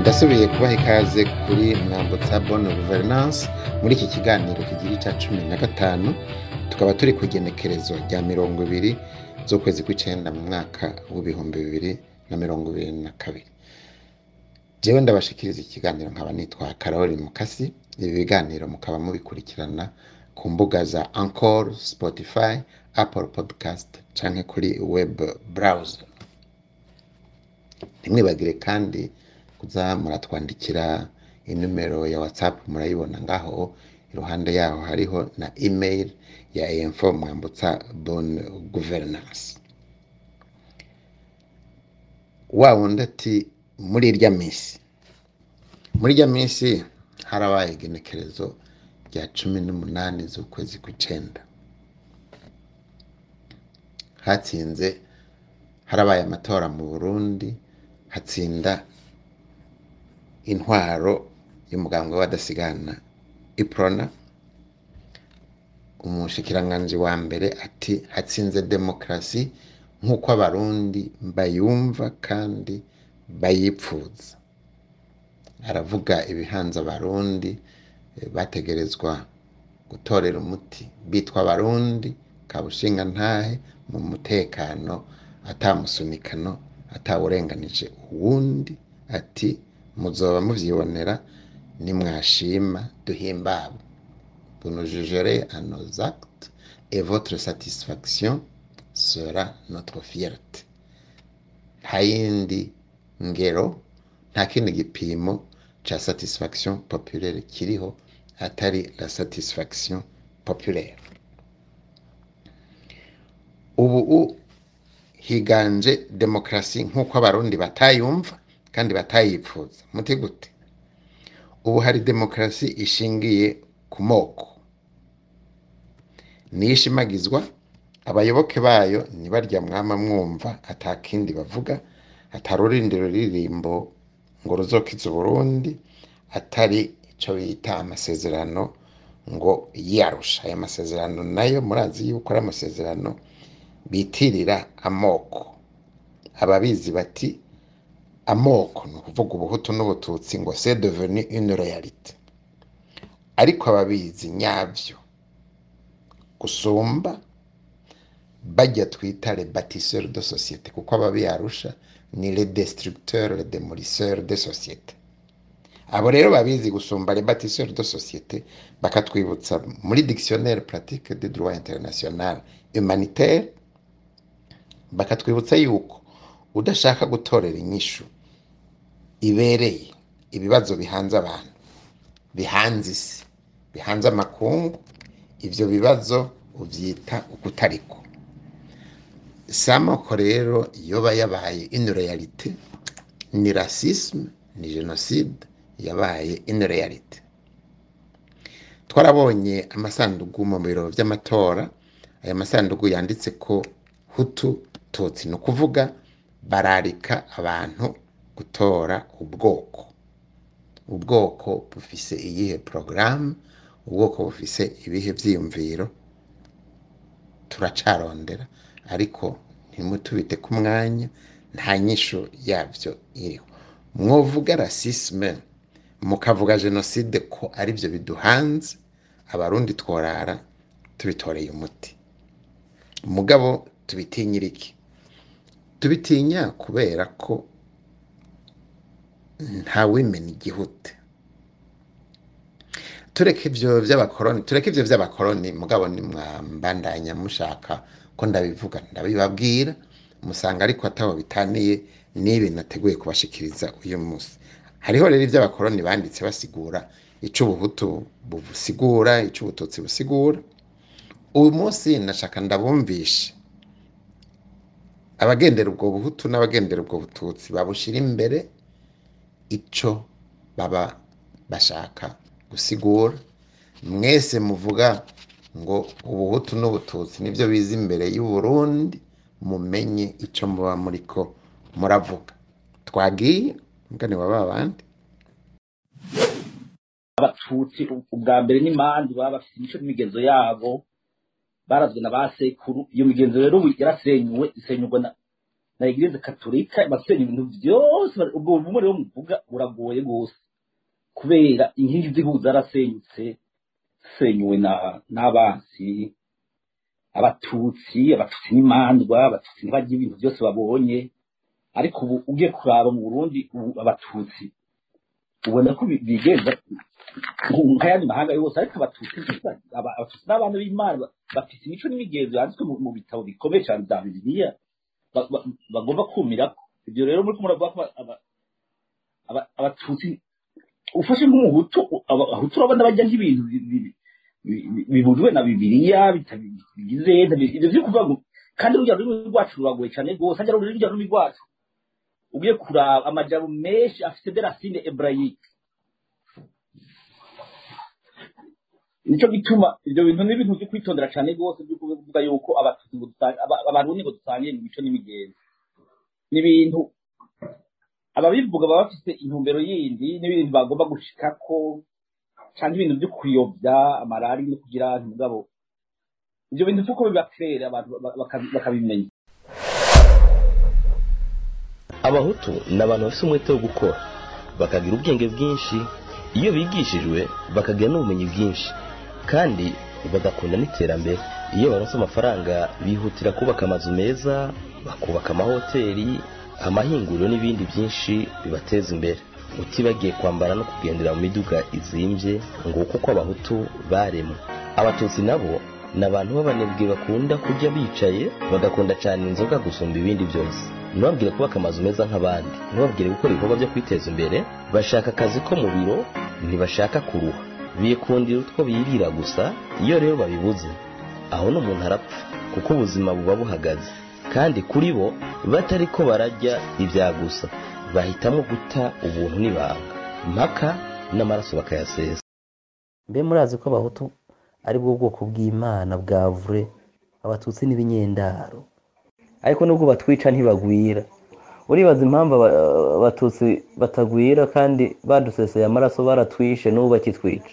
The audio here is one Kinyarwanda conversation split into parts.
ndasubiye kubaha ikaze kuri mwambutsa bonne guverinance muri iki kiganiro kigira icya cumi na gatanu tukaba turi ku igenekerezo rya mirongo ibiri z'ukwezi kw'icyenda mu mwaka w'ibihumbi bibiri na mirongo ibiri na kabiri. Jewe ndabashikiriza ikiganiro nkaba nitwa karori mukasi ibi biganiro mukaba mubikurikirana ku mbuga za encore spotify apple podcast canke kuri web browser. Ntimwibagire kandi kuza muratwandikira inimero ya whatsapp murayibona ngaho iruhande yaho hariho na email ya info mwambutsa bonne governance. Wa wundi ati muri irya minsi. Muri irya minsi harabaye igenekerezo rya cumi n'umunani z'ukwezi kw'icenda. Hatsinze harabaye amatora mu burundi hatsinda intwaro y'umugambwe w'abadasigana iprona umushikiranganji wa mbere ati hatsinze demokarasi nk'uko abarundi bayumva kandi bayipfuza. Aravuga ibihanze abarundi eh, bategerezwa gutorera umuti. Bitwa abarundi kabushinga ntahe mu mutekano atamusunikano atawurenganije. Uwundi ati muzoba muvyibonera nimwashima duhimbabo vous nous jugerez à nos actes et votre satisfaction sera notre fierté. Nta yindi ngero nta kindi gipimo ca satisfaction populaire kiriho atari la satisfaction populaire. Ubu higanje demokarasi nk'uko abarundi batayumva kandi batayipfuza. Muti gute? Ubu hari demokarasi ishingiye ku moko. Niyo ishimagizwa abayoboke bayo ntibarya mwama mwumva atakindi bavuga atarurindi ruririmbo ngo ruzokize uburundi atari ico bita amasezerano ngo yarusha aya masezerano na yo murazi yuko ari amasezerano bitirira amoko. Ababizi bati amoko ni ukuvuga ubuhutu n'ubututsi ngo c'est devenu une réalité. Ariko ababizi nyavyo gusumba bajya twita les bâtisseurs de société kuko ababiyarusha ni les destructeurs les démolisseurs de société. Abo rero babizi gusumba les bâtisseurs de société bakatwibutsa muri dictionnaire pratique du droit international humanitaire bakatwibutsa yuko udashaka gutorera inyishu ibereye. Ibibazo bihanze abantu. Bihanze isi. Bihanze amakungu. Ivyo bibazo uvyita ukutariko. Si amoko rero yoba yabaye réalité ni racisme ni jenoside yabaye réalité twarabonye amasandugu mu biro vy'amatora aya masandugu yanditse ko hutu tutsi. Ni ukuvuga bararika abantu gutora ubwoko. Ubwoko bufise iyihe porogaramu ubwoko bufise ibihe vyiyumviro? Turacarondera ariko ntimutubite ku mwanya nta nyisho yavyo iriho. Mwovuga rasisme mukavuga jenoside ko arivyo biduhanze? Abarundi tworara tubitoreye umuti. Mugabo tubitinyira iki tubitinya kubera ko ntawimena igihute tureke ivyo vy'abakoroni tureke ivyo vy'abakoroni mugabo nimwambandanya mushaka ko ndabivuga ndabibabwira musanga ariko ataho bitaniye n'ibi nateguye kubashikiriza uyu munsi. Hariho rero ivy'abakoroni banditse basigura ico ubuhutu busigura ico ubututsi busigura. Uyu munsi nashaka ndabumvishe abagendera ubwo buhutu n'abagendera ubwo bututsi babushira imbere ico baba bashaka gusigura. Mwese muvuga ngo ubuhutu n'ubututsi ni byo biza imbere y'uburundi mumenye ico muba muriko muravuga. Twagiye mugani wa babandi abatutsi ubwa mbere n'imanza baba bafite imico n'imigenzo yabo barazwe na ba sekuru. Iyo migenzo rero yarasenyuwe isenyurwa na igirize katolika basenya ibintu byose ubwo bumwe rero muvuga buragoye rwose kubera inkingi z'igihugu zarasenyutse senyuwe na n'abansi abatutsi abatutsi n'imandwa abatutsi ntibajya ibintu byose babonye. Ariko ubu ugiye kuraba mu burundi abatutsi. Ubona ko bi- bigenza nk'ayandi mahanga yose ariko abatutsi aba- abatutsi n'abana b'imana ba- bafite imico n'imigenzo yanditswe mu bitabo bikomeye cyane bya bibiliya. Bagomba kumirako ibyo rero muri kumwe muravuga ko aba- aba- abatutsi ufashe nk'umuhutu aba- abahutu urabona bajya nk'ibintu bi- bi- bi- bi- bibujwe na bibiliya bigize ibyo byo kuvuga kandi urujya rurimi rwacu ruragoye cyane rwose hajya urujya rurimi rwacu. Ugiye kuraba amajambo menshi afite de racine nico gituma ibyo bintu ni ibintu byo kwitondera cyane rwose byo kuvuga yuko abarundi ngo dusangiye mu mico n'imigenzo. Ni ibintu ababivuga baba bafite intumbero yindi n'ibintu bagomba gushikako cyangwa ibintu byo kuyobya amarari no kugira mugabo ibyo bintu kuko biba clair abantu ba- bakabi- bakabimenya. Abahutu ni abantu bafite umwete wo gukora. Bakagira ubwenge bwinshi iyo bigishijwe bakagira n'ubumenyi bwinshi. Kandi bagakunda n'iterambere. Iyo baronse amafaranga bihutira kubaka amazu meza bakubaka amahoteli amahinguriro n'ibindi byinshi bibateza imbere. Utibagiye kwambara no kugendera mu miduga izimbye ngo kuko abahutu baremwe. Abatutsi nabo ni abantu b'abanebwe bakunda kurya bicaye bagakunda cyane inzoga gusumba ibindi byose. Ntibabwire kubaka amazu meza nk'abandi. Ntibabwire gukora ibikorwa byo kwiteza imbere. Bashaka akazi ko mu biro ntibashaka kuruha. Bikundira utwo birira gusa iyo rero babibuze. Aho n'umuntu arapfa kuko ubuzima buba buhagaze. Kandi kuri bo batari ko barajya ibya gusa. Bahitamo guta ubuntu n'ibanga. Mpaka n'amaraso bakayasesa. Mbe murazi ko abahutu ari bwo bwoko bw'imana bwa vure abatutsi n'ibinyendaro ariko nubwo batwica ntibagwira. Uribaza impamvu aba- abatutsi batagwira kandi baduseseye amaraso baratwishe n'ubu bakitwica.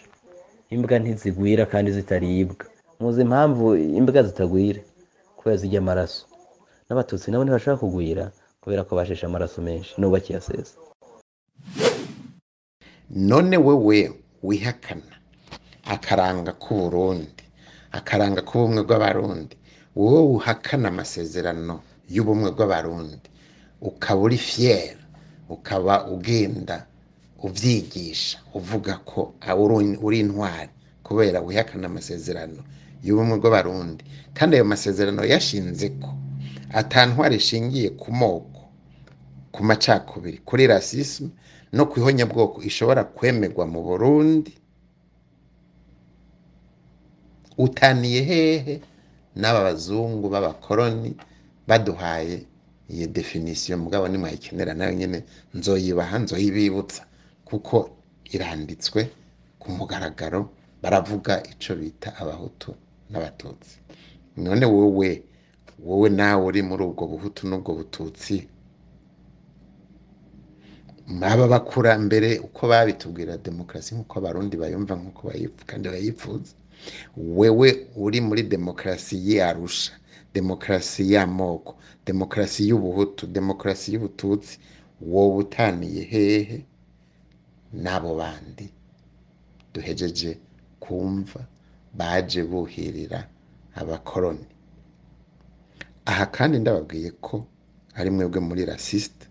Imbwa ntizigwira kandi zitaribwa. Muzi impamvu imbwa zitagwira kubera zijya amaraso. N'abatutsi nabo ntibashaka kugwira kubera ko basheshe amaraso menshi n'ubu bakiyasesa none wewe wihakana akaranga k'uburundi akaranga k'ubumwe bw'abarundi. Wowe uhakana amasezerano y'ubumwe bw'abarundi. Ukaba uri fier ukaba ugenda ubyigisha uvuga ko uri intwari kubera wihakana amasezerano y'ubumwe bw'abarundi. Kandi ayo masezerano yashinze ko atantwari ishingiye ku moko ku macakubiri kuri rasisme no ku ihonyabwoko ishobora kwemerwa mu burundi. Utaniye hehe n'aba bazungu b'abakoroni baduhaye iyo definisiyo mugabo nimwayikenera na yo nyine nzoyibaha nzoyibibutsa. Kuko iranditswe ku mugaragaro baravuga icyo bita abahutu n'abatutsi. None wowe wowe nawe uri muri ubwo buhutu n'ubwo bututsi aba bakurambere uko babitubwira demokarasi nk'uko abarundi bayumva nk'uko kandi bayipfuza wewe uri muri demokarasi y'arusha demokarasi y'amoko demokarasi y'ubuhutu demokarasi y'ubututsi wowe utaniye hehe? N'abo bandi. Duhejeje kumva baje buhirira abakoroni aha kandi ndababwiye ko ari mwebwe muri rasisite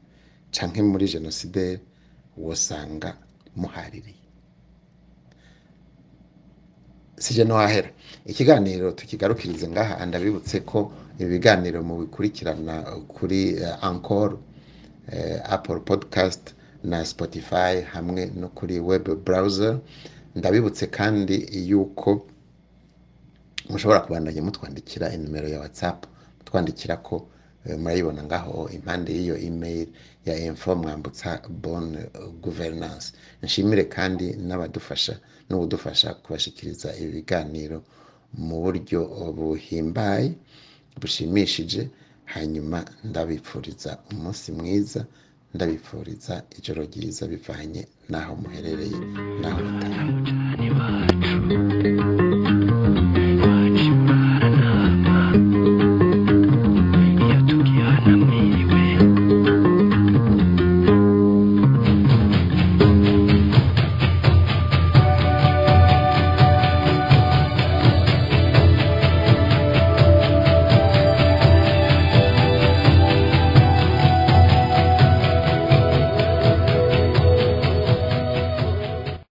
canke muri genocidaire wosanga muhaririye. Sije nohahera. Ikiganiro tukigarukirize ngaha ndabibutse ko ibi biganiro mubikurikirana kuri uh, encore uh, apple podcast na spotify hamwe no kuri web browser. Ndabibutse kandi yuko mushobora kubandanya mutwandikira inimero ya whatsapp mutwandikira ko eh, murayibona ngaho impande y'iyo email ya info mwambutsa bonne gouvernance. Nshimire kandi n'abadufasha n'ubudufasha kubashikiriza ibi biganiro mu buryo buhimbaye bushimishije hanyuma ndabipfuriza umunsi mwiza ndabipfuriza ijoro ryiza bivanye n'aho muherereye n'aho mutaha.